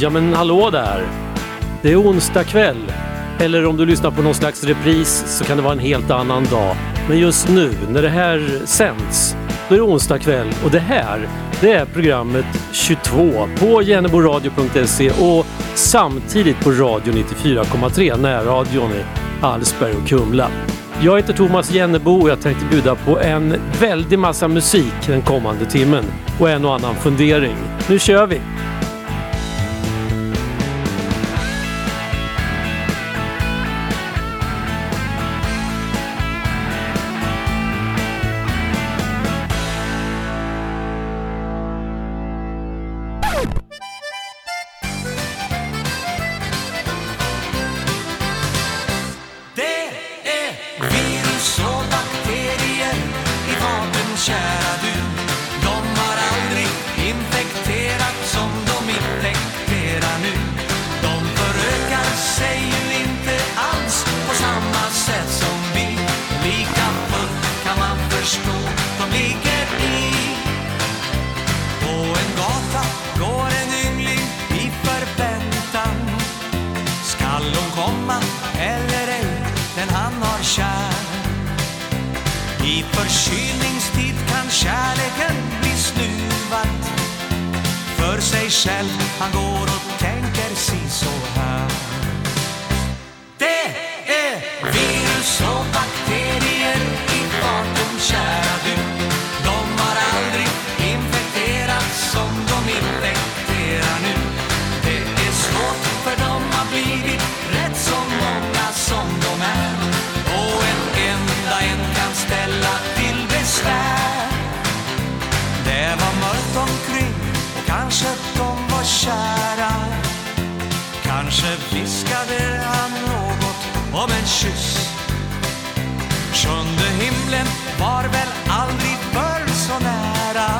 Ja men hallå där! Det är onsdag kväll. Eller om du lyssnar på någon slags repris så kan det vara en helt annan dag. Men just nu när det här sänds, då är det onsdag kväll och det här, det är programmet 22 på jenneboradio.se och samtidigt på Radio 94,3, närradion i Hallsberg och Kumla. Jag heter Thomas Jennebo och jag tänkte bjuda på en väldig massa musik den kommande timmen och en och annan fundering. Nu kör vi! kära. Kanske viskade han något om en kyss. Sjunde himlen var väl aldrig förr så nära.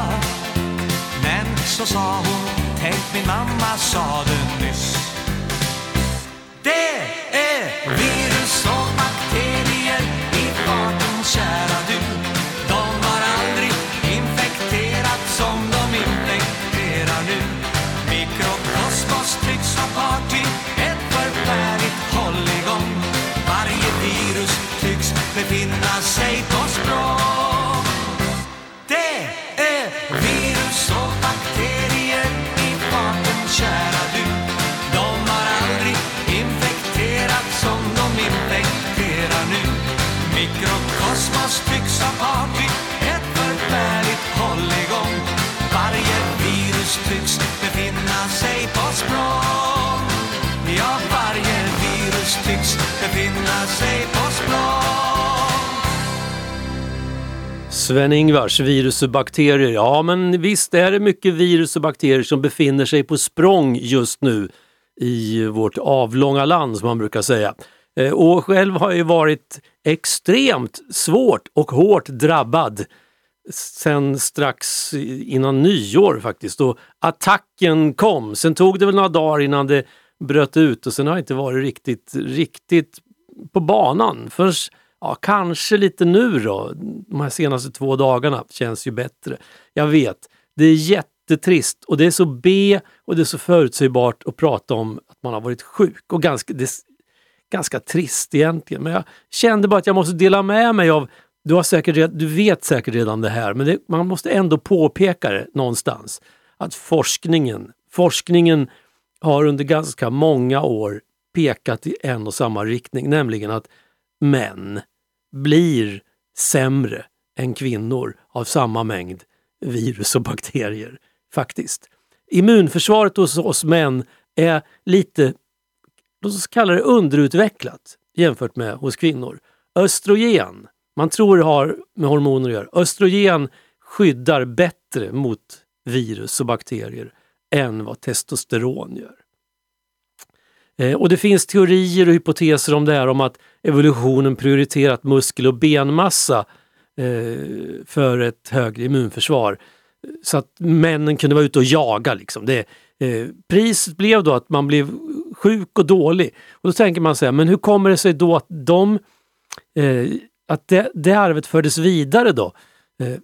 Men så sa hon, tänk min mamma sa det nyss. Det Sven-Ingvars, virus och bakterier. Ja, men visst är det mycket virus och bakterier som befinner sig på språng just nu i vårt avlånga land som man brukar säga. Eh, och själv har jag varit extremt svårt och hårt drabbad sen strax innan nyår faktiskt. då attacken kom. Sen tog det väl några dagar innan det bröt ut och sen har jag inte varit riktigt, riktigt på banan. Först Ja, kanske lite nu då. De här senaste två dagarna känns ju bättre. Jag vet, det är jättetrist och det är så B och det är så förutsägbart att prata om att man har varit sjuk. Och ganska, det ganska trist egentligen. Men jag kände bara att jag måste dela med mig av du, har säkert, du vet säkert redan det här, men det, man måste ändå påpeka det någonstans. Att forskningen, forskningen har under ganska många år pekat i en och samma riktning, nämligen att män blir sämre än kvinnor av samma mängd virus och bakterier. Faktiskt. Immunförsvaret hos oss män är lite, låt oss kalla det underutvecklat jämfört med hos kvinnor. Östrogen, man tror det har med hormoner att göra. Östrogen skyddar bättre mot virus och bakterier än vad testosteron gör. Eh, och det finns teorier och hypoteser om det här om att evolutionen prioriterat muskel och benmassa eh, för ett högre immunförsvar. Så att männen kunde vara ute och jaga. Liksom. Det, eh, priset blev då att man blev sjuk och dålig. Och Då tänker man sig, men hur kommer det sig då att de eh, att det, det arvet fördes vidare då? Eh,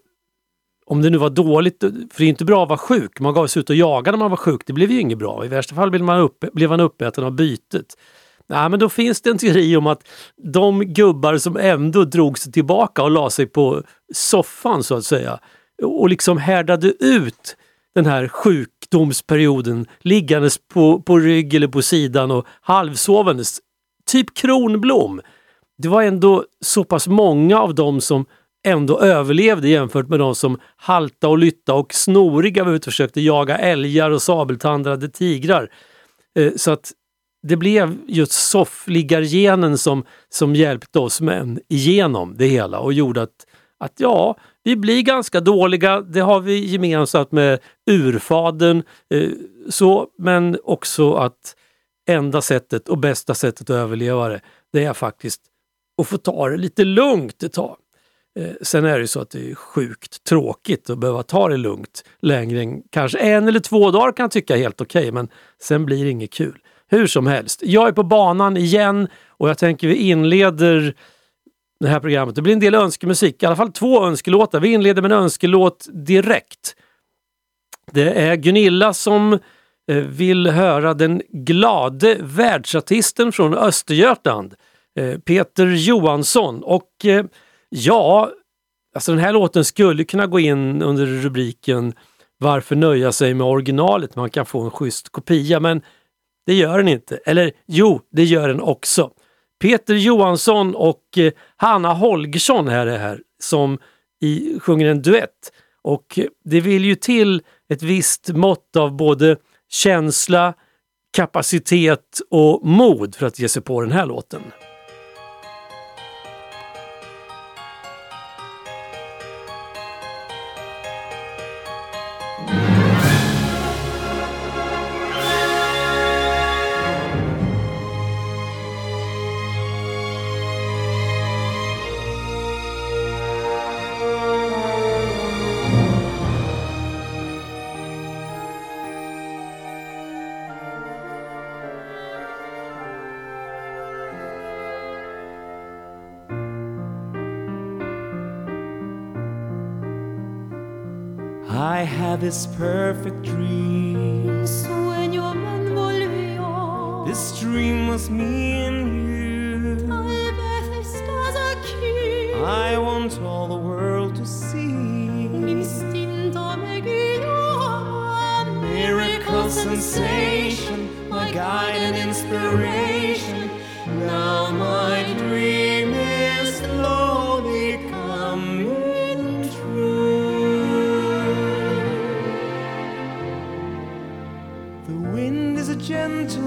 om det nu var dåligt, för det är inte bra att vara sjuk. Man gav sig ut och jagade när man var sjuk. Det blev ju inget bra. I värsta fall blev man, upp, blev man uppäten av bytet. Nej, men då finns det en teori om att de gubbar som ändå drog sig tillbaka och la sig på soffan så att säga och liksom härdade ut den här sjukdomsperioden liggandes på, på rygg eller på sidan och halvsovandes. Typ Kronblom. Det var ändå så pass många av dem som ändå överlevde jämfört med de som halta och lytta och snoriga var ute och försökte jaga älgar och sabeltandrade tigrar. Eh, så att det blev just soffliggargenen som, som hjälpte oss män igenom det hela och gjorde att, att ja, vi blir ganska dåliga. Det har vi gemensamt med urfaden. Eh, så, men också att enda sättet och bästa sättet att överleva det, det är faktiskt och få ta det lite lugnt ett tag. Eh, sen är det så att det är sjukt tråkigt att behöva ta det lugnt längre än kanske en eller två dagar kan jag tycka är helt okej, okay, men sen blir det inget kul. Hur som helst, jag är på banan igen och jag tänker vi inleder det här programmet. Det blir en del önskemusik, i alla fall två önskelåtar. Vi inleder med en önskelåt direkt. Det är Gunilla som eh, vill höra den glade världsartisten från Östergötland, Eh, Peter Johansson. Och eh, ja, alltså den här låten skulle kunna gå in under rubriken Varför nöja sig med originalet? Man kan få en schysst kopia, men det gör den inte. Eller jo, det gör den också. Peter Johansson och eh, Hanna Holgersson här är här som i, sjunger en duett. Och det vill ju till ett visst mått av både känsla, kapacitet och mod för att ge sig på den här låten. I have this perfect dream. Sueño me envolvió. This dream was me and you. Tal vez estás aquí. I want all the world to Un see. instinto me guió. Miracle sensation, my guide and inspiration. Now my dream gentle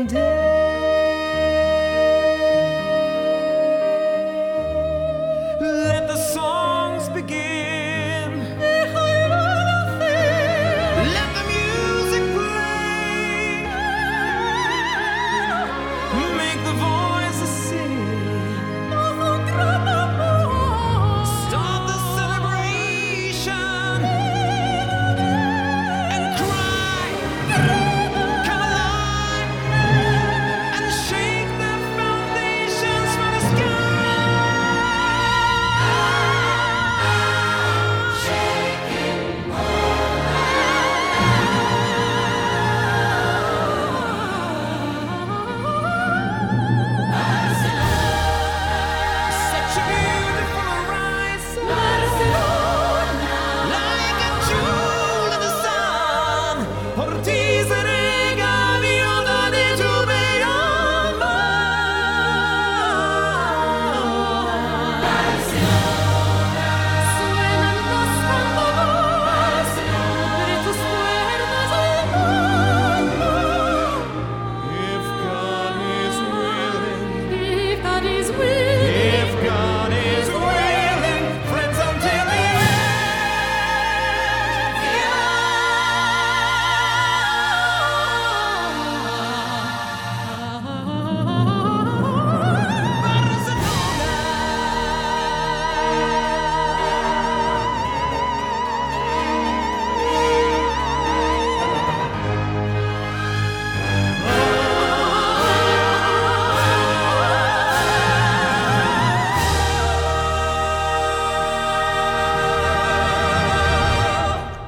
day.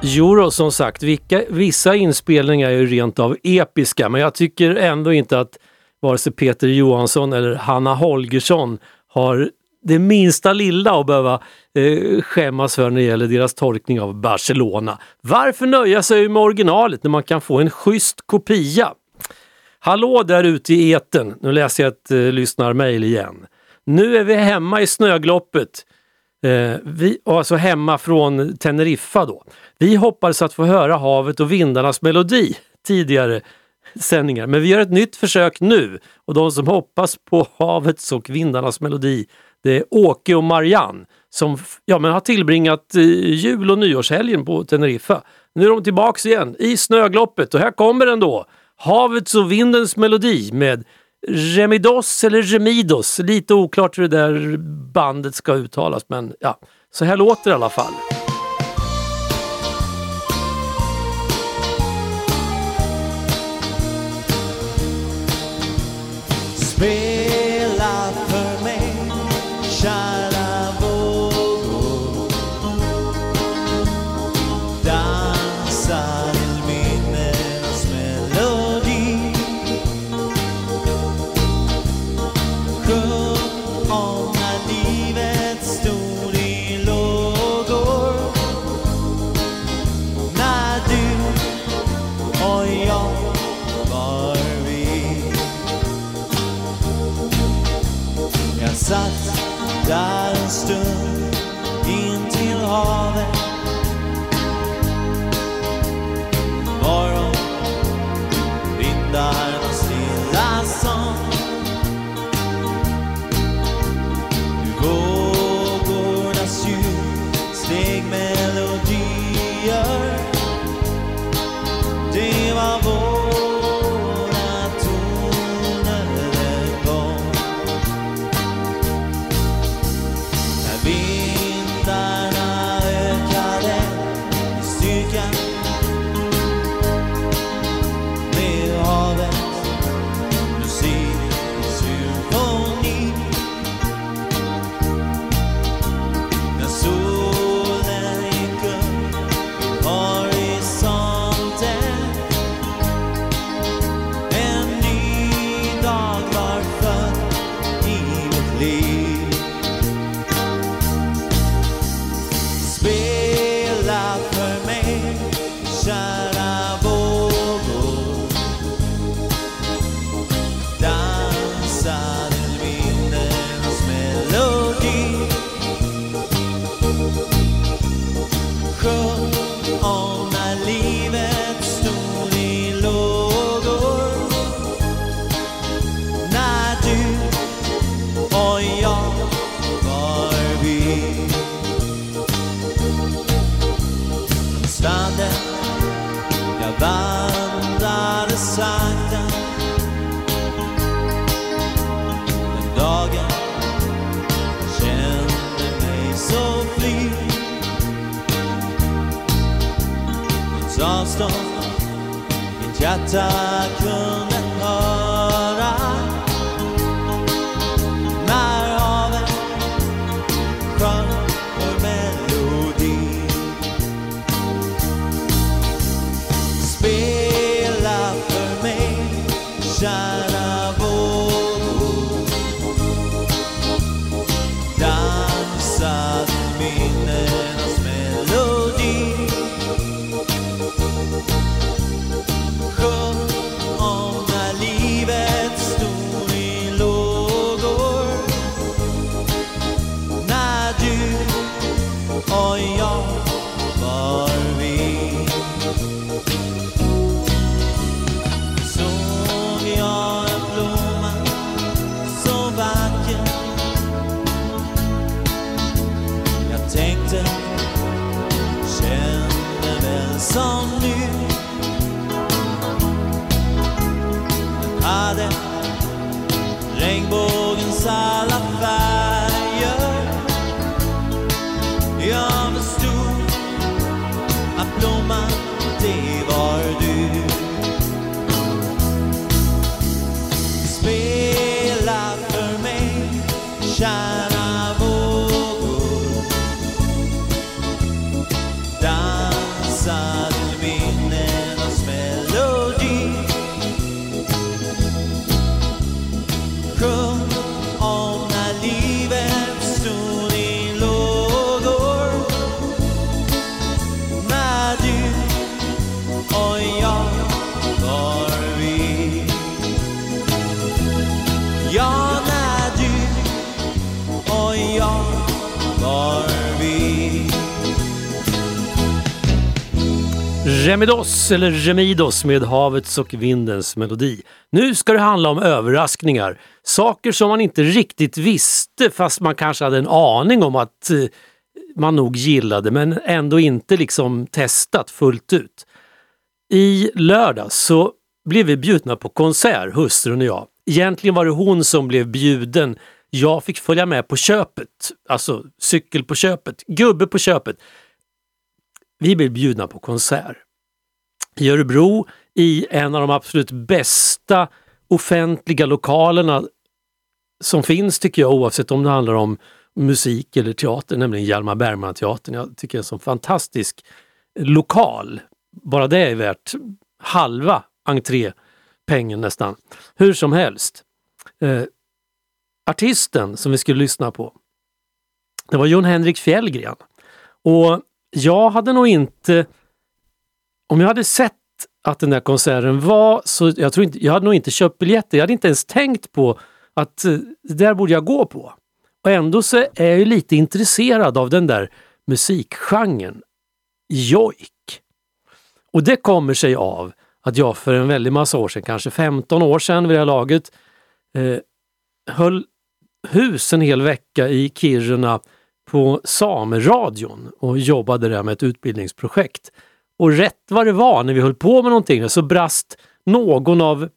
Jo då, som sagt, vilka, vissa inspelningar är ju rent av episka, men jag tycker ändå inte att vare sig Peter Johansson eller Hanna Holgersson har det minsta lilla att behöva eh, skämmas för när det gäller deras tolkning av Barcelona. Varför nöja sig med originalet när man kan få en schysst kopia? Hallå där ute i eten. Nu läser jag ett eh, lyssnarmail igen. Nu är vi hemma i snögloppet. Eh, vi, alltså hemma från Teneriffa då. Vi hoppades att få höra havet och vindarnas melodi tidigare sändningar, men vi gör ett nytt försök nu och de som hoppas på havets och vindarnas melodi det är Åke och Marianne som ja, men har tillbringat eh, jul och nyårshelgen på Teneriffa. Nu är de tillbaks igen i snögloppet och här kommer den då. Havets och vindens melodi med Remidos eller Remidos. Lite oklart hur det där bandet ska uttalas men ja, så här låter det i alla fall. Vindarnas Remidos eller Remidos med havets och vindens melodi. Nu ska det handla om överraskningar. Saker som man inte riktigt visste fast man kanske hade en aning om att eh, man nog gillade men ändå inte liksom testat fullt ut. I lördags så blev vi bjudna på konsert, hustrun och jag. Egentligen var det hon som blev bjuden. Jag fick följa med på köpet, alltså cykel på köpet, gubbe på köpet. Vi blev bjudna på konsert i Örebro i en av de absolut bästa offentliga lokalerna som finns tycker jag oavsett om det handlar om musik eller teater, nämligen Hjalmar Bergman-teatern. Jag tycker det är en sån fantastisk lokal. Bara det är värt halva entrépengen nästan. Hur som helst. Eh, artisten som vi skulle lyssna på, det var Jon Henrik Fjällgren. Och jag hade nog inte om jag hade sett att den där konserten var så, jag tror inte, jag hade nog inte köpt biljetter. Jag hade inte ens tänkt på att eh, det där borde jag gå på. Och ändå så är jag ju lite intresserad av den där musikgenren, jojk. Och det kommer sig av att jag för en väldig massa år sedan, kanske 15 år sedan vid det här laget, eh, höll hus en hel vecka i Kiruna på Sameradion och jobbade där med ett utbildningsprojekt. Och rätt vad det var när vi höll på med någonting så brast någon av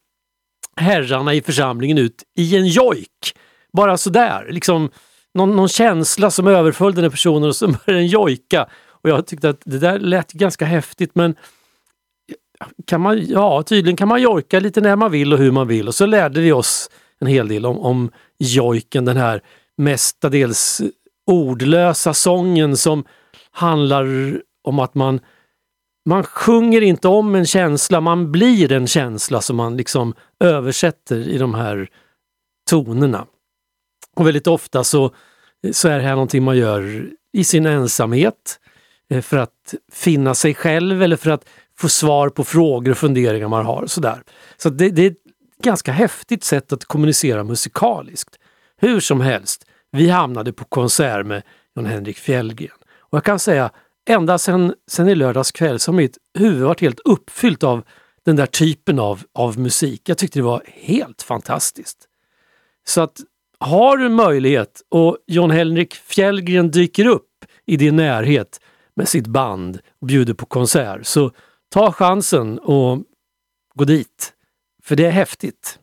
herrarna i församlingen ut i en jojk. Bara sådär, liksom någon, någon känsla som överföll den här personen och så började den jojka. Och jag tyckte att det där lät ganska häftigt men kan man, ja, tydligen kan man jojka lite när man vill och hur man vill. Och så lärde vi oss en hel del om, om jojken, den här mestadels ordlösa sången som handlar om att man man sjunger inte om en känsla, man blir en känsla som man liksom översätter i de här tonerna. Och väldigt ofta så, så är det här någonting man gör i sin ensamhet eh, för att finna sig själv eller för att få svar på frågor och funderingar man har. Sådär. Så det, det är ett ganska häftigt sätt att kommunicera musikaliskt. Hur som helst, vi hamnade på konsert med John Henrik Fjällgren. Och jag kan säga ända sen, sen i lördags kväll så har mitt huvud varit helt uppfyllt av den där typen av, av musik. Jag tyckte det var helt fantastiskt. Så att har du möjlighet och John Henrik Fjällgren dyker upp i din närhet med sitt band och bjuder på konsert, så ta chansen och gå dit. För det är häftigt.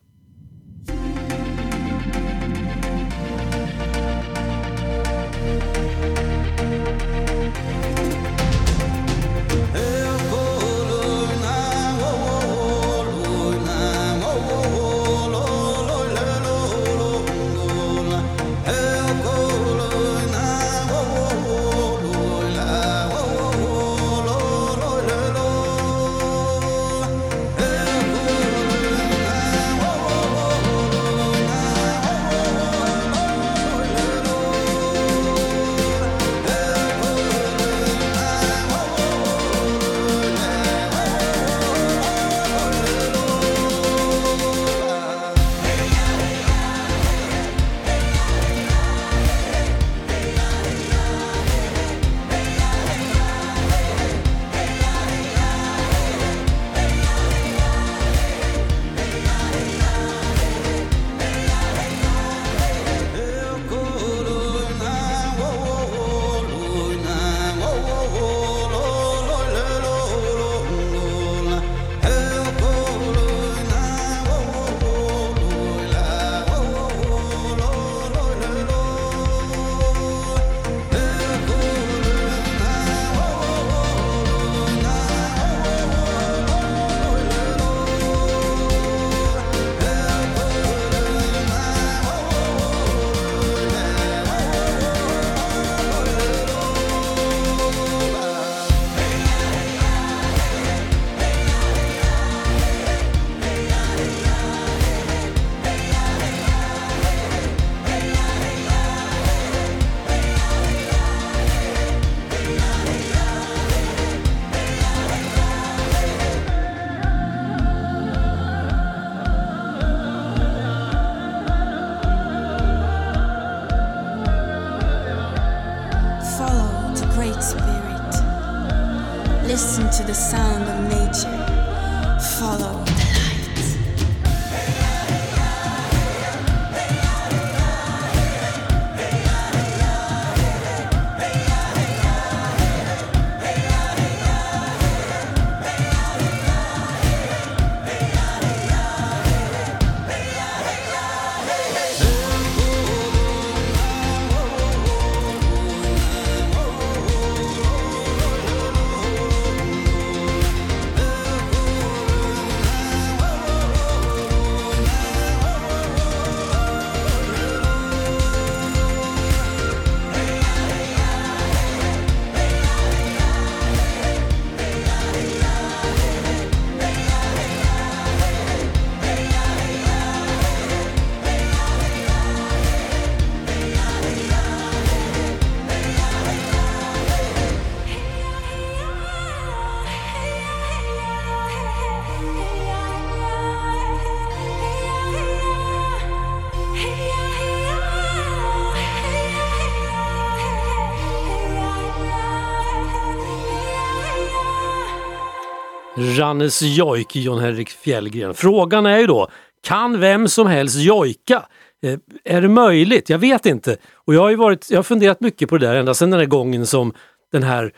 Rannes jojk, John Henrik Fjällgren. Frågan är ju då, kan vem som helst jojka? Eh, är det möjligt? Jag vet inte. Och jag har, ju varit, jag har funderat mycket på det där ända sedan den här gången som den här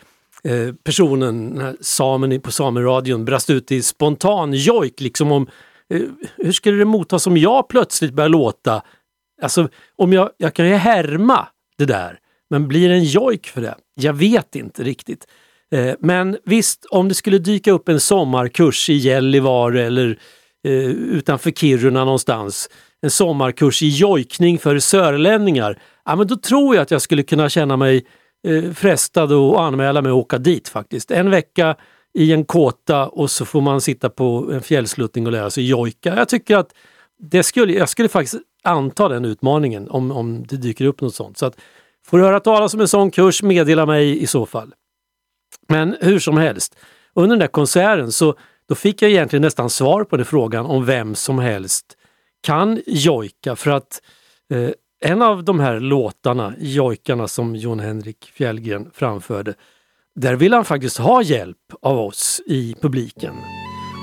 eh, personen, den här samen på Sameradion brast ut i spontan jojk. Liksom om, eh, hur skulle det mottas om jag plötsligt börjar låta? Alltså, om jag, jag kan ju härma det där, men blir det en jojk för det? Jag vet inte riktigt. Eh, men visst, om det skulle dyka upp en sommarkurs i Gällivare eller eh, utanför Kiruna någonstans, en sommarkurs i jojkning för sörlänningar, ja, men då tror jag att jag skulle kunna känna mig eh, frestad att anmäla mig och åka dit faktiskt. En vecka i en kåta och så får man sitta på en fjällsluttning och lära sig jojka. Jag tycker att det skulle, jag skulle faktiskt anta den utmaningen om, om det dyker upp något sånt. Så att, får du höra talas om en sån kurs, meddela mig i så fall. Men hur som helst, under den där konserten så då fick jag egentligen nästan svar på den frågan om vem som helst kan jojka för att eh, en av de här låtarna, jojkarna som Jon Henrik Fjällgren framförde, där ville han faktiskt ha hjälp av oss i publiken.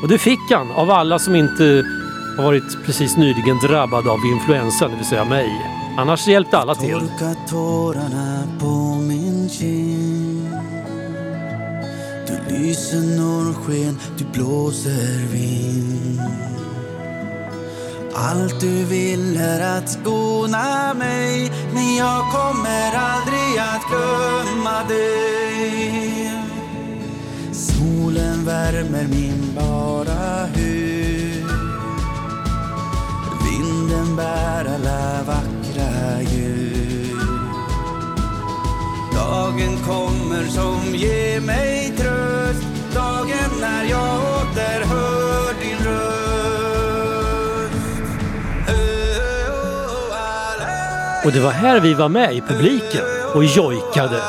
Och det fick han av alla som inte har varit precis nyligen drabbade av influensan, det vill säga mig. Annars hjälpte alla till. Du lyser norrsken, du blåser vind. Allt du vill är att skona mig Men jag kommer aldrig att glömma dig. Solen värmer min bara hud. Vinden bär alla vackra ljud. Dagen kommer som ger mig när jag åter hör din röst Och det var här vi var med i publiken och jojkade.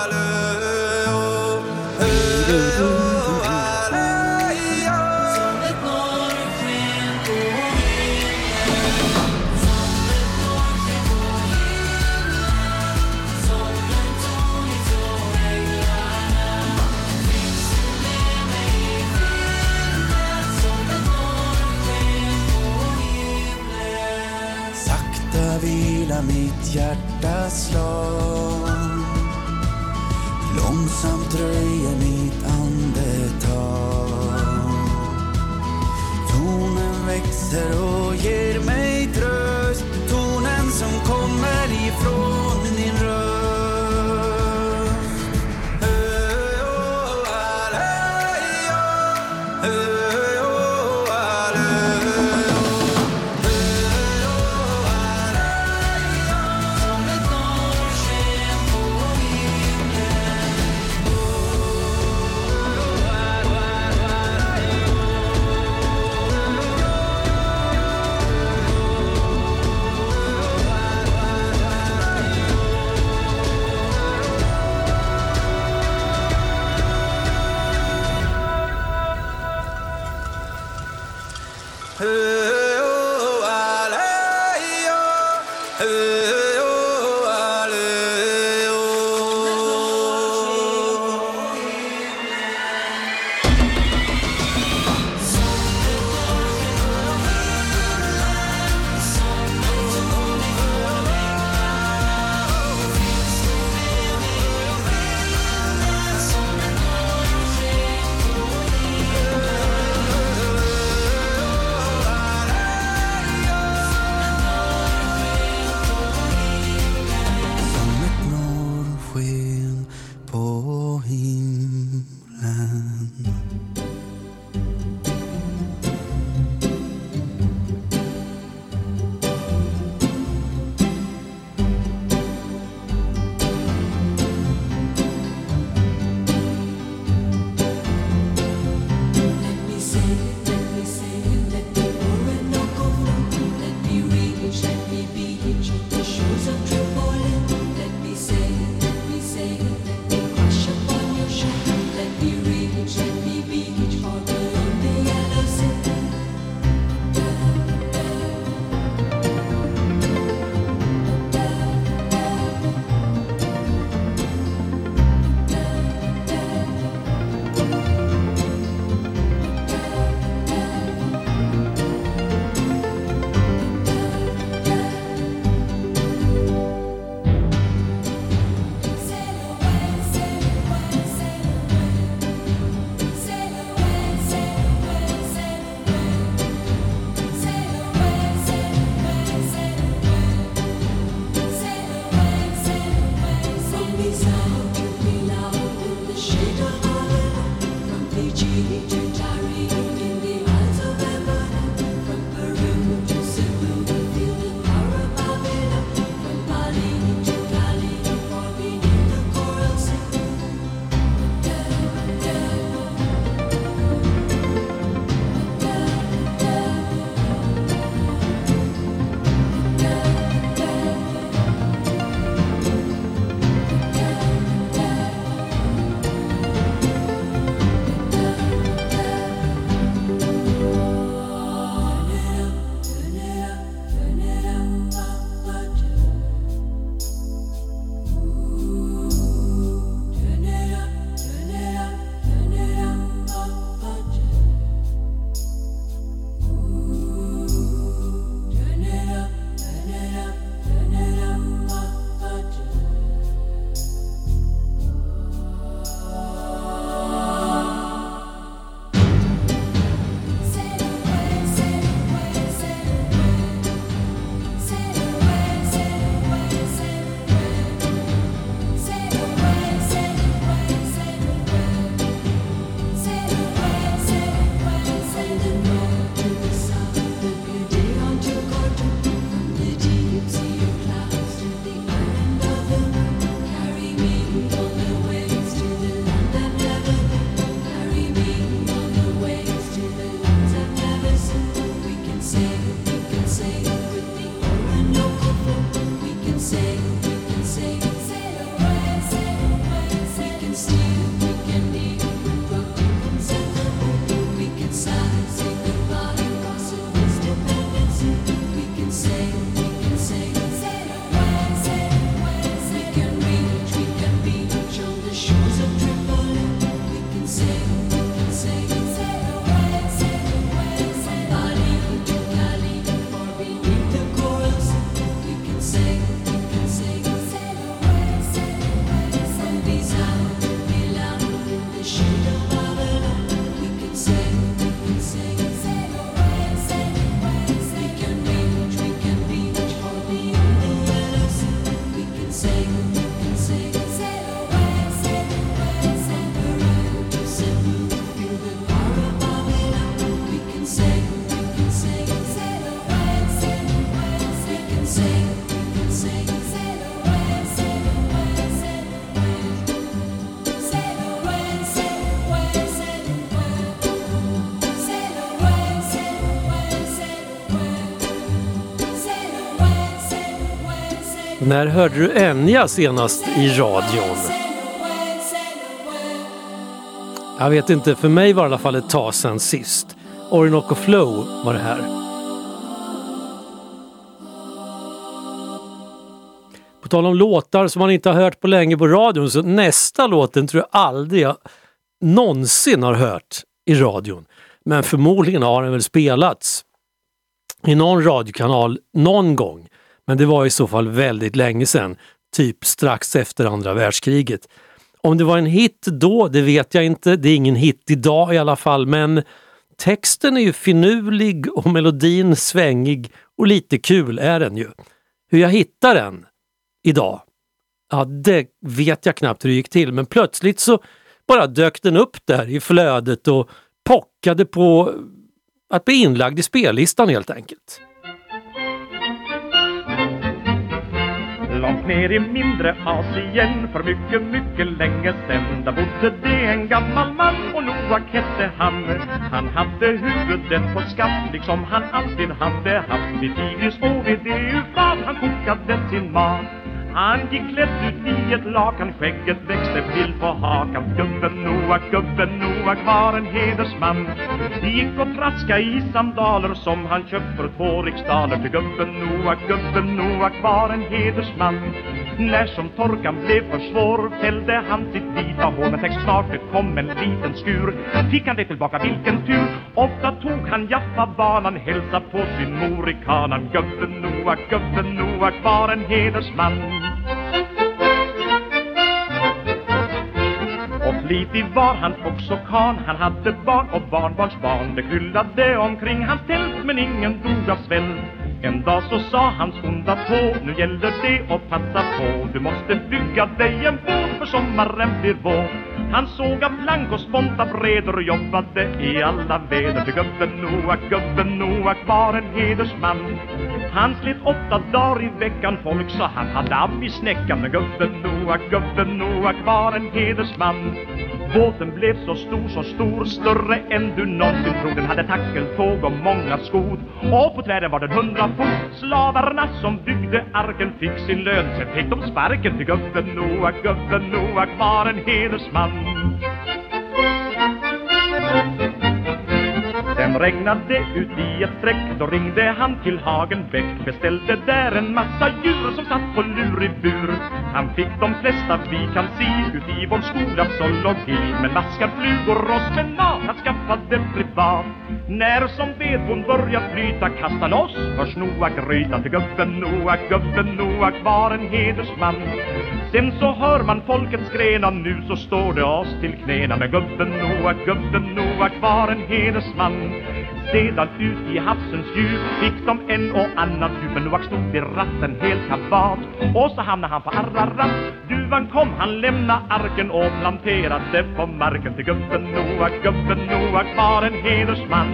Hjärtas Långsamt dröjer mitt andetag. Tonen växer När hörde du Enya senast i radion? Jag vet inte, för mig var det i alla fall ett tag sedan sist. Orinoco Flow var det här. På tal om låtar som man inte har hört på länge på radion så nästa låten tror jag aldrig jag någonsin har hört i radion. Men förmodligen har den väl spelats i någon radiokanal någon gång. Men det var i så fall väldigt länge sedan, typ strax efter andra världskriget. Om det var en hit då, det vet jag inte. Det är ingen hit idag i alla fall, men texten är ju finurlig och melodin svängig och lite kul är den ju. Hur jag hittar den idag, ja det vet jag knappt hur det gick till, men plötsligt så bara dök den upp där i flödet och pockade på att bli inlagd i spellistan helt enkelt. Långt ner i mindre Asien. För mycket, mycket länge sen Där bodde det en gammal man. Och Noak hette han. Han hade huvudet på skaft liksom han alltid hade haft. Vid Tigris och vid Eufrat han kokade sin mat han gick klädd ut i ett lakan, skägget växte till på hakan. Gubben Noak, gubben Noak var en hedersman. Gick och traska i sandaler som han köpt för två riksdaler. Till gubben Noak, gubben Noak var en hedersman. När som torkan blev för svår fällde han sitt vita hår. Men tänk snart det kom en liten skur. Fick han det tillbaka, vilken tur. Ofta tog han Jaffa-banan, hälsa på sin mor i kanan. Gubben Noak, gubben Noak var en hedersman och flitig var han också kan. Han hade barn och barnbarnsbarn Det kryllade omkring hans tält Men ingen dog av svält en dag så sa hans onda tå Nu gäller det att passa på. Du måste bygga dig en båt För sommaren blir vår. Han såg av plank och sponta breder och jobbade i alla väder. Till gubben Noak, gubben Noak var en hedersman. Han slet åtta dagar i veckan Folk sa han hade av i snäckan. Men gubben Noak, gubben Noak var en hedersman. Båten blev så stor, så stor, större än du någonsin tror. Den hade tackeltåg och många skod. Och på tvären var den hundra av Slavarna som byggde arken fick sin lön. Sen fick de sparken till gubben Noak, gubben Noak var en hedersman. Sen regnade ut i ett streck. Då ringde han till Hagenbäck Beställde där en massa djur som satt på lur i bur. Han fick de flesta vi kan se Ut i vår skola zoologi. Men maskar, flugor och spenat Han skaffade privat. När som vedbon börjar flyta Kasta loss. Hörs Noak gryta Till gubben Noak, gubben Noak var en hedersman. Sen så hör man folket skrena Nu så står det oss till knäna. Med gubben Noak, gubben Noak var en hedersman sedan ut i havsens djup Fick de en och annan. Djup Men Noak stod vid ratten helt kavat Och så hamnade han på Ararat. Duvan kom, han lämna arken och planterade på marken. Till gubben Noak, gubben Noak var en hedersman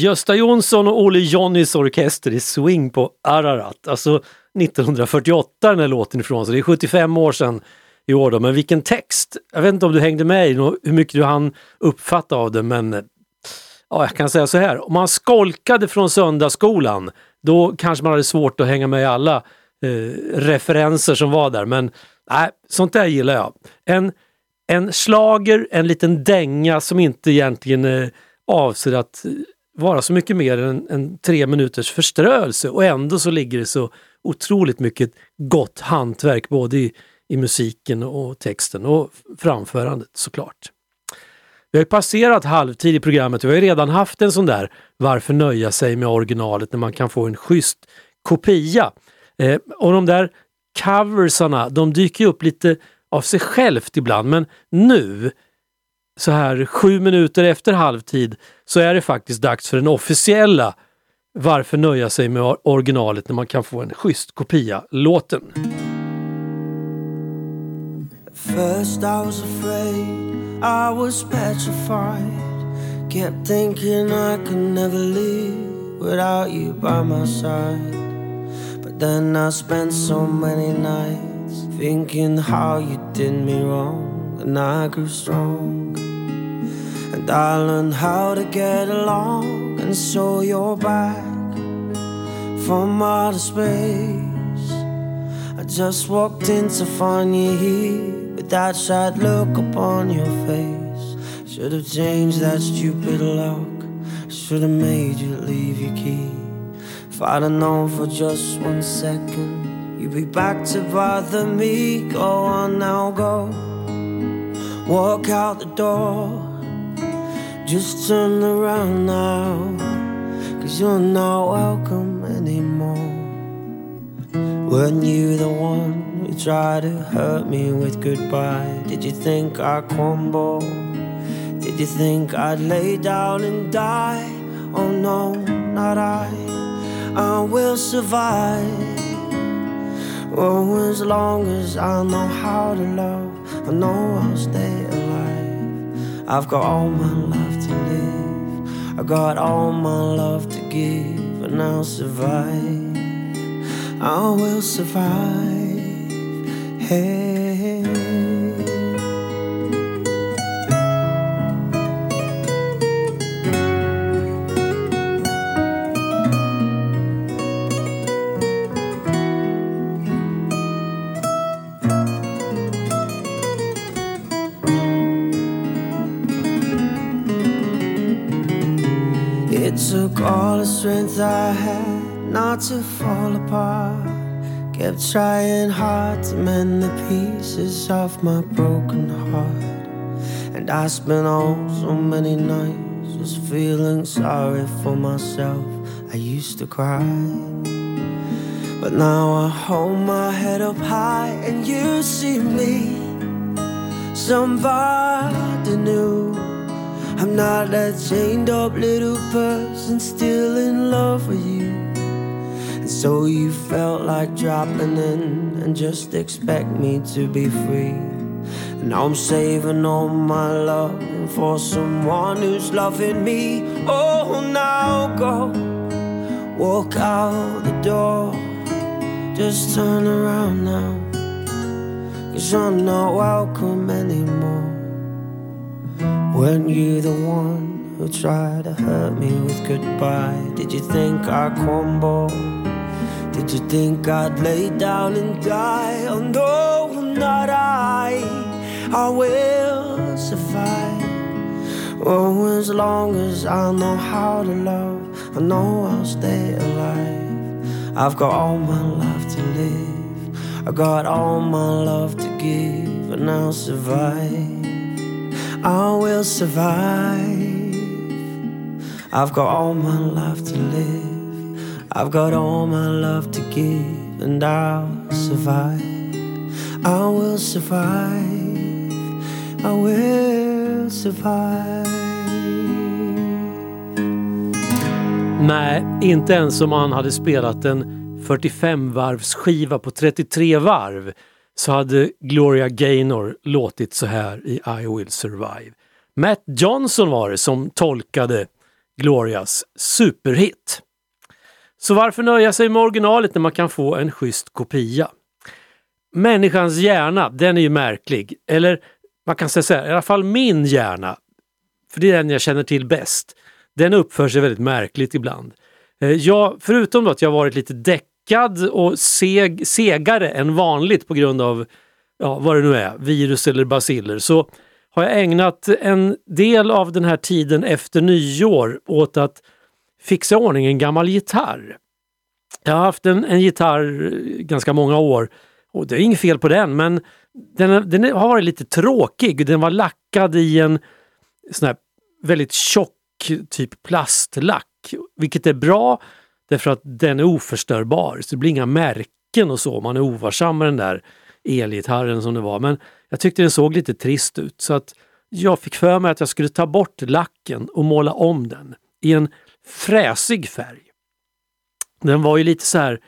Gösta Jonsson och Olle Johnnys orkester i Swing på Ararat. Alltså 1948 den här låten ifrån, så det är 75 år sedan i år. Då. Men vilken text! Jag vet inte om du hängde med i hur mycket du hann uppfatta av det men ja, jag kan säga så här. Om man skolkade från söndagsskolan då kanske man hade svårt att hänga med i alla eh, referenser som var där. Men nej, sånt där gillar jag. En, en slager, en liten dänga som inte egentligen eh, avser att eh, vara så mycket mer än än tre minuters förströelse och ändå så ligger det så otroligt mycket gott hantverk både i, i musiken och texten och framförandet såklart. Vi har ju passerat halvtid i programmet och vi har ju redan haft en sån där Varför nöja sig med originalet när man kan få en schysst kopia? Eh, och de där coversarna, de dyker ju upp lite av sig självt ibland men nu så här sju minuter efter halvtid så är det faktiskt dags för den officiella Varför nöja sig med originalet när man kan få en schysst kopia-låten. First I was afraid, I was petrified. Kept thinking I could never live without you by my side. But then I spent so many nights thinking how you did me wrong, and I grew strong. And I learned how to get along, and so you're back from outer space. I just walked in to find you here with that sad look upon your face. Should have changed that stupid lock. Should have made you leave your key. If I'd have known for just one second, you'd be back to bother me. Go on now, go. Walk out the door. Just turn around now. Cause you're not welcome anymore. Weren't you the one who tried to hurt me with goodbye? Did you think I'd crumble? Did you think I'd lay down and die? Oh no, not I. I will survive. Oh, as long as I know how to love, I know I'll stay. I've got all my life to live. I got all my love to give, and I'll survive. I will survive. Hey. Strength I had not to fall apart. Kept trying hard to mend the pieces of my broken heart. And I spent all so many nights just feeling sorry for myself. I used to cry. But now I hold my head up high and you see me. Somebody new. I'm not that chained up little person still in love with you. And so you felt like dropping in and just expect me to be free. And now I'm saving all my love for someone who's loving me. Oh, now go walk out the door. Just turn around now. Cause I'm not welcome anymore. Weren't you the one who tried to hurt me with goodbye? Did you think I'd crumble? Did you think I'd lay down and die? Oh no, not I. I will survive. Oh, as long as I know how to love, I know I'll stay alive. I've got all my life to live. I got all my love to give, and I'll survive. I will survive. I've got all my life to live. I've got all my love to give, and I'll survive. I will survive. I will survive. Nej, inte ens om han hade spelat en 45-varvsskiva på 33 varv så hade Gloria Gaynor låtit så här i I will survive. Matt Johnson var det som tolkade Glorias superhit. Så varför nöja sig med originalet när man kan få en schysst kopia? människans hjärna, den är ju märklig. Eller man kan säga så här, i alla fall min hjärna, för det är den jag känner till bäst, den uppför sig väldigt märkligt ibland. Eh, jag, förutom då att jag varit lite däckad och seg, segare än vanligt på grund av ja, vad det nu är, virus eller basiller, så har jag ägnat en del av den här tiden efter nyår åt att fixa i ordning en gammal gitarr. Jag har haft en, en gitarr eh, ganska många år och det är inget fel på den men den, den har varit lite tråkig. Den var lackad i en sån här väldigt tjock typ plastlack. Vilket är bra därför att den är oförstörbar. Så det blir inga märken och så om man är ovarsam med den där elgitarren som det var. Men jag tyckte den såg lite trist ut så att jag fick för mig att jag skulle ta bort lacken och måla om den i en fräsig färg. Den var ju lite så här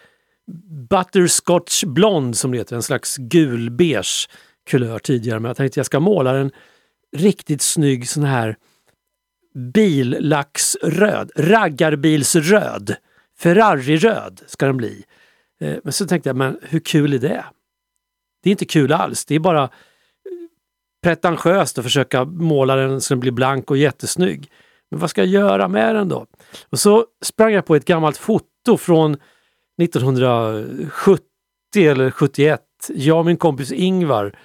butterscotch blond som det heter, en slags gulbeige kulör tidigare. Men jag tänkte jag ska måla den riktigt snygg sån här billacksröd, raggarbilsröd, Ferrari-röd ska den bli. Eh, men så tänkte jag, men hur kul är det? Det är inte kul alls, det är bara eh, pretentiöst att försöka måla den så den blir blank och jättesnygg. Men vad ska jag göra med den då? Och så sprang jag på ett gammalt foto från 1970 eller 71. Jag och min kompis Ingvar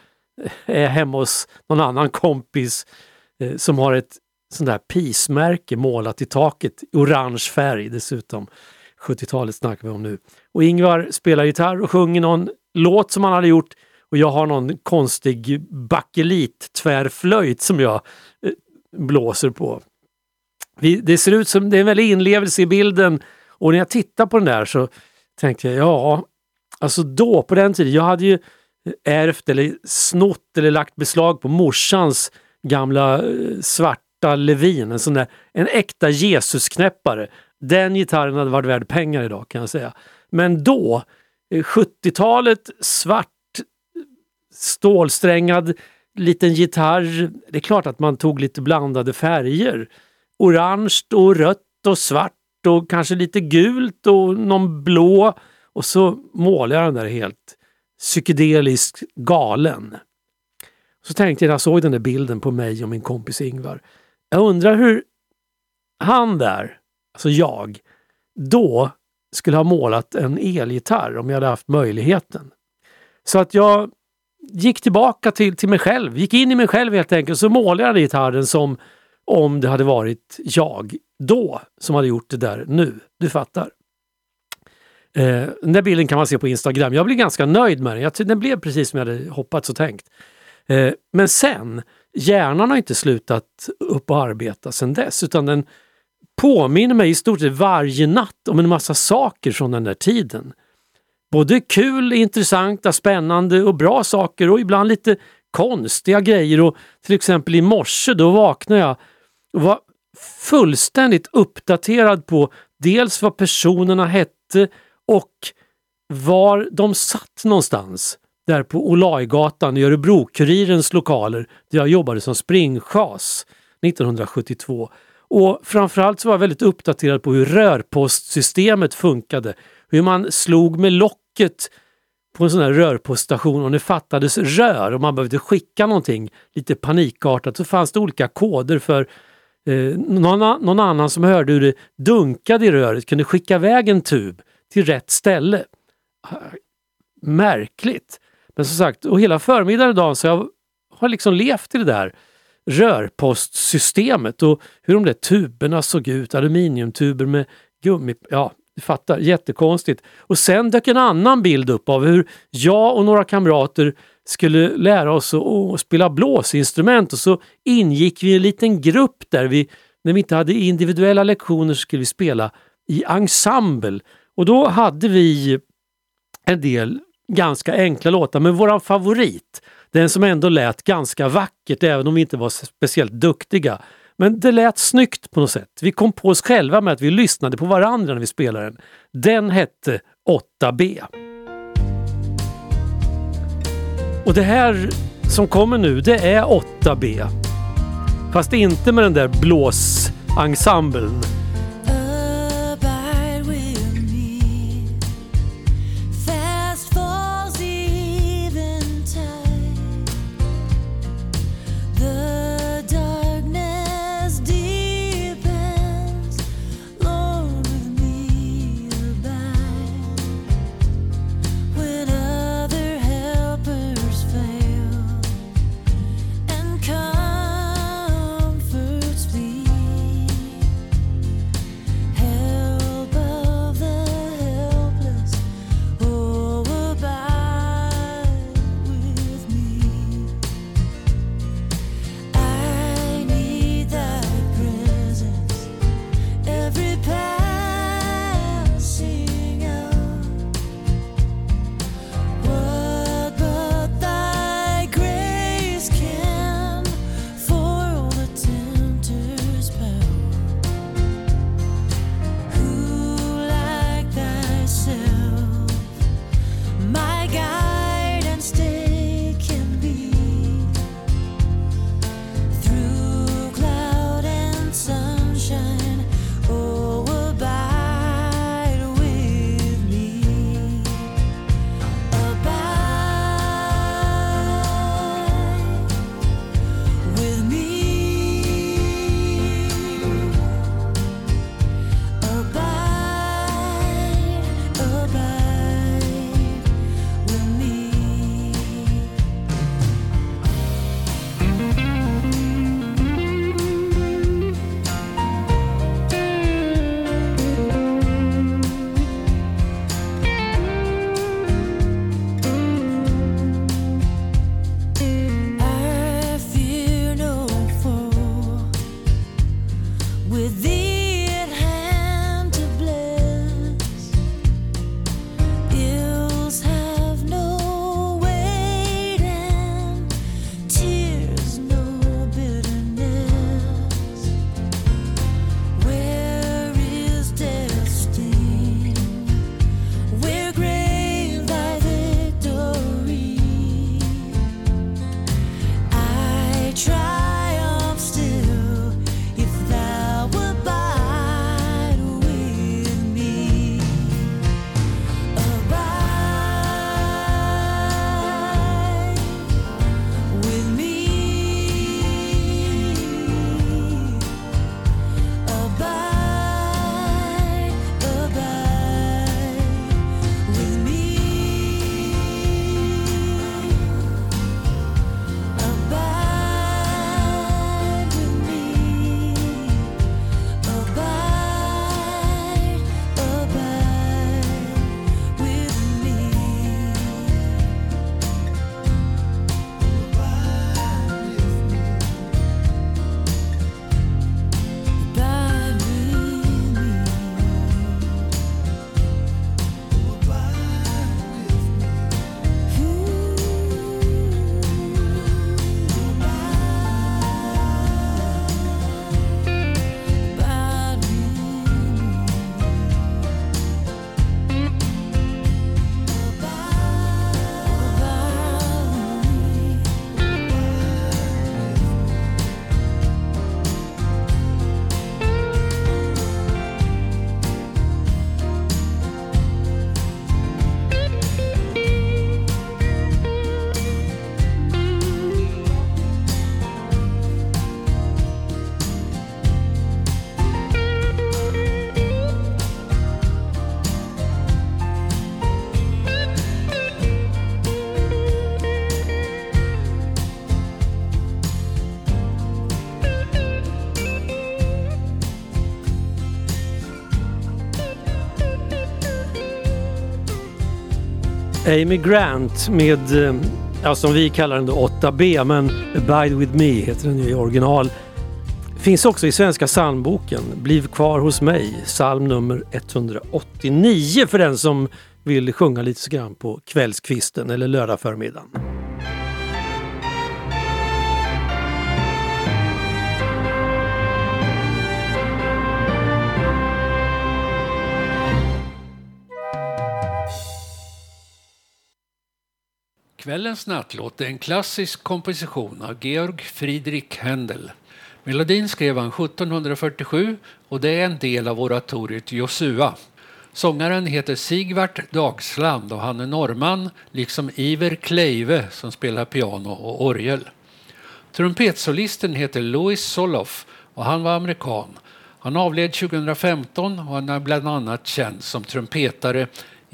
eh, är hemma hos någon annan kompis eh, som har ett sånt där pismärke målat i taket, i orange färg dessutom. 70-talet snackar vi om nu. Och Ingvar spelar gitarr och sjunger någon låt som han hade gjort och jag har någon konstig bakelit tvärflöjt som jag eh, blåser på. Vi, det ser ut som det är en väldig inlevelse i bilden och när jag tittar på den där så tänkte jag, ja, alltså då på den tiden, jag hade ju ärvt eller snott eller lagt beslag på morsans gamla eh, svarta Levin, en sån där, en äkta Jesusknäppare. Den gitarren hade varit värd pengar idag kan jag säga. Men då, eh, 70-talet, svart, stålsträngad liten gitarr. Det är klart att man tog lite blandade färger. Orange och rött och svart och kanske lite gult och någon blå. Och så målade jag den där helt psykedeliskt galen. Så tänkte jag när jag såg den där bilden på mig och min kompis Ingvar. Jag undrar hur han där, alltså jag, då skulle ha målat en elgitarr om jag hade haft möjligheten. Så att jag gick tillbaka till, till mig själv, gick in i mig själv helt enkelt, så målade jag gitarren som om det hade varit jag då som hade gjort det där nu. Du fattar. Eh, den där bilden kan man se på Instagram. Jag blev ganska nöjd med den. Jag, den blev precis som jag hade hoppats och tänkt. Eh, men sen, hjärnan har inte slutat upp och arbeta sen dess utan den påminner mig i stort sett varje natt om en massa saker från den där tiden. Både kul, intressanta, spännande och bra saker och ibland lite konstiga grejer. Och till exempel i morse då vaknade jag och var fullständigt uppdaterad på dels vad personerna hette och var de satt någonstans. Där på Olaigatan i Örebro-Kurirens lokaler där jag jobbade som springchas 1972. Och framförallt så var jag väldigt uppdaterad på hur rörpostsystemet funkade. Hur man slog med locket på en sån här rörpoststation och det fattades rör och man behövde skicka någonting lite panikartat så fanns det olika koder för eh, någon, någon annan som hörde hur det dunkade i röret kunde skicka iväg en tub till rätt ställe. Märkligt! Men som sagt, och hela förmiddagen idag så jag har liksom levt i det där rörpostsystemet och hur de där tuberna såg ut, aluminiumtuber med gummi... Ja, du fattar, jättekonstigt. Och sen dök en annan bild upp av hur jag och några kamrater skulle lära oss att, spela blåsinstrument och så ingick vi i en liten grupp där vi, när vi inte hade individuella lektioner skulle vi spela i ensemble. Och då hade vi en del ganska enkla låtar, men våran favorit, den som ändå lät ganska vackert även om vi inte var speciellt duktiga. Men det lät snyggt på något sätt. Vi kom på oss själva med att vi lyssnade på varandra när vi spelade den. Den hette 8B. Och det här som kommer nu, det är 8B. Fast inte med den där blåsensemblen. Amy Grant med, eh, ja, som vi kallar den då 8B, men Abide with me heter den ju i original. Finns också i Svenska psalmboken. Bliv kvar hos mig, psalm nummer 189 för den som vill sjunga lite grann på kvällskvisten eller lördag förmiddagen. Kvällens nattlåt är en klassisk komposition av Georg Friedrich Händel. Melodin skrev han 1747 och det är en del av oratoriet Josua. Sångaren heter Sigvart Dagsland och han är norrman liksom Iver Kleive som spelar piano och orgel. Trumpetsolisten heter Louis Soloff och han var amerikan. Han avled 2015 och han är bland annat känd som trumpetare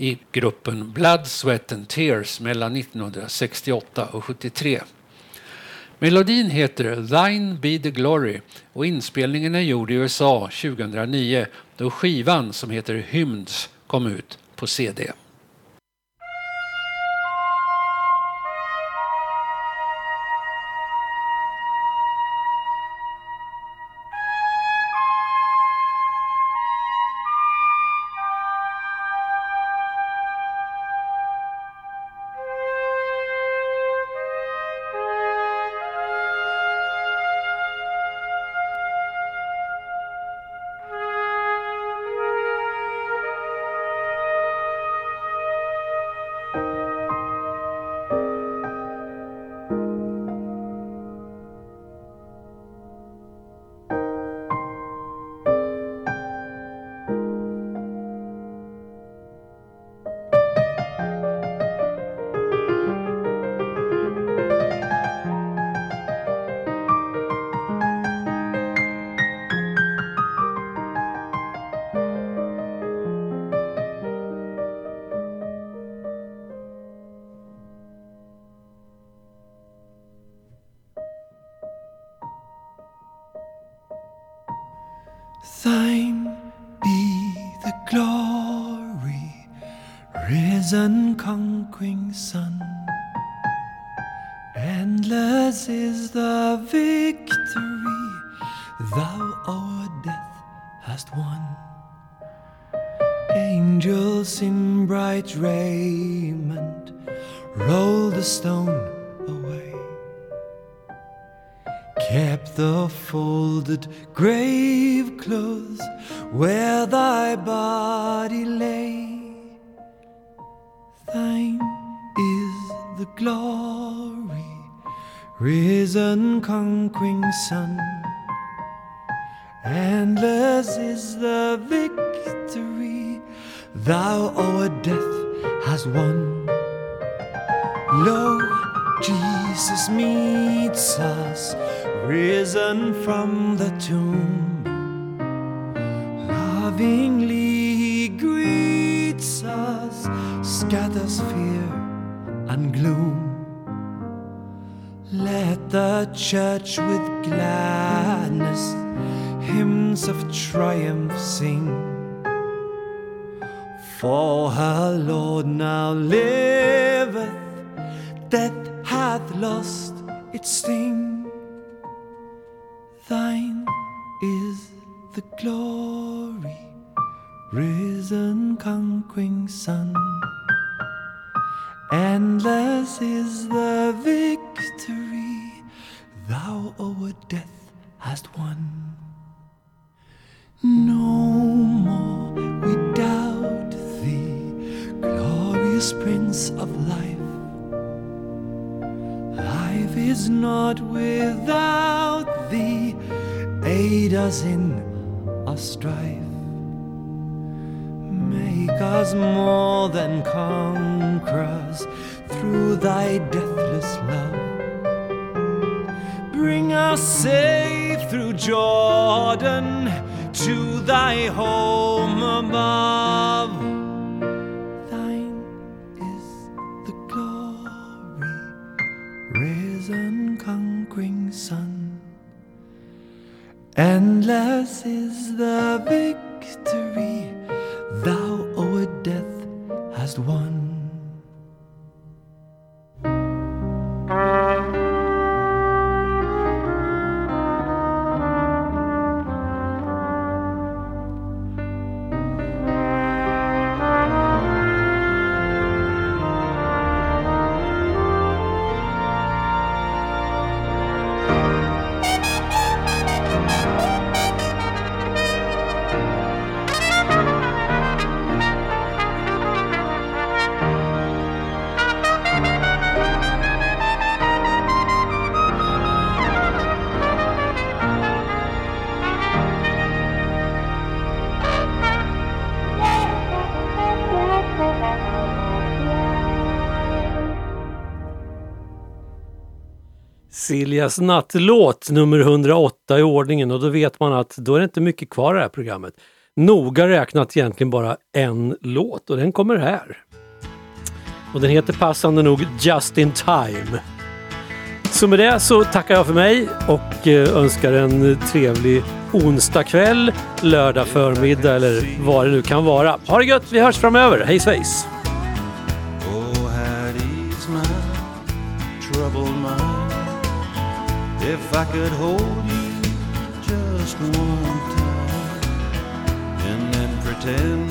i gruppen Blood, Sweat and Tears mellan 1968 och 73. Melodin heter Thine Be The Glory och inspelningen är gjord i USA 2009 då skivan som heter Hymns kom ut på CD. Kept the folded grave clothes where thy body lay. Thine is the glory, risen conquering sun. Endless is the victory thou o'er death hast won. Lo, Jesus meets us, risen from the tomb. Lovingly he greets us, scatters fear and gloom. Let the church with gladness hymns of triumph sing. For her Lord now liveth, death hath lost its sting. Thine is the glory, risen conquering sun. Endless is the victory thou o'er death hast won. No more we doubt thee, glorious Prince of life. Life is not without thee, aid us in our strife. Make us more than conquerors through thy deathless love. Bring us safe through Jordan to thy home above. Siljas nattlåt nummer 108 i ordningen och då vet man att då är det inte mycket kvar i det här programmet. Noga räknat egentligen bara en låt och den kommer här. Och den heter passande nog Just in time. Så med det så tackar jag för mig och eh, önskar en trevlig onsdag kväll, lördag förmiddag eller vad det nu kan vara. Ha det gött, vi hörs framöver. Hej svejs! If I could hold you just one time and then pretend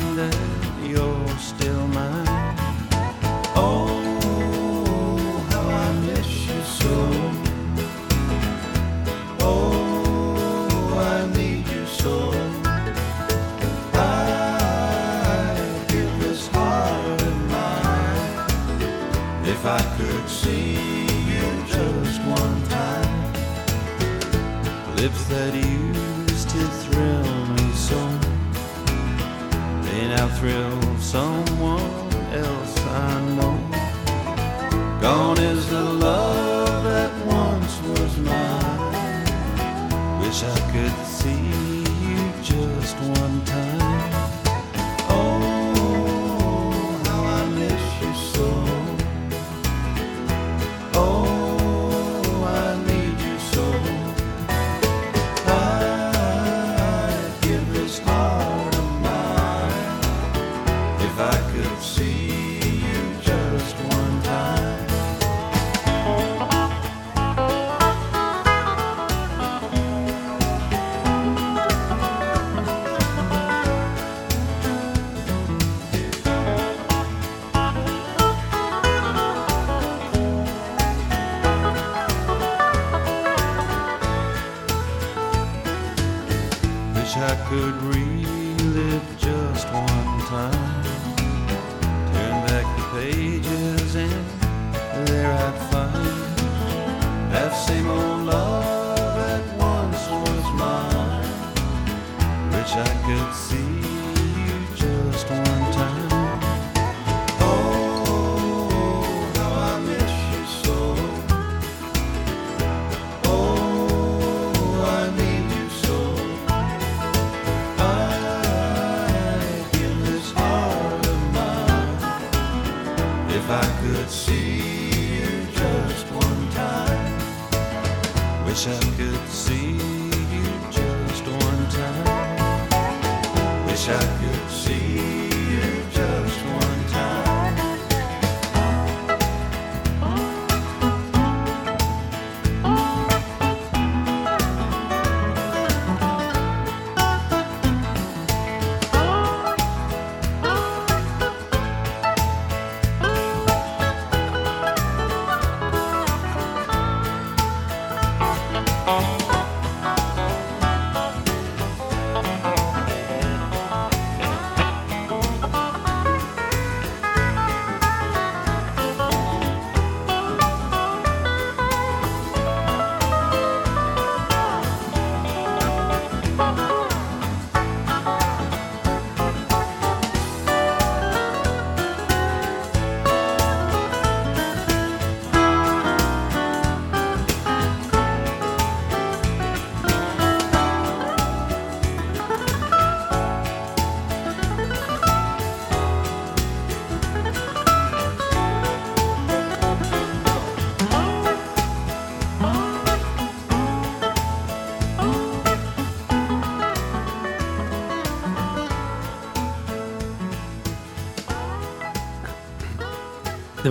picture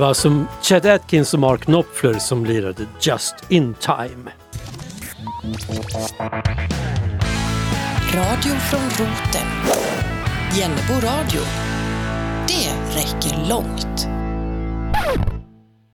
var alltså Chet Atkins och Mark Knopfler som lirade Just In Time. Radio från roten. Jennebo radio. Det räcker långt.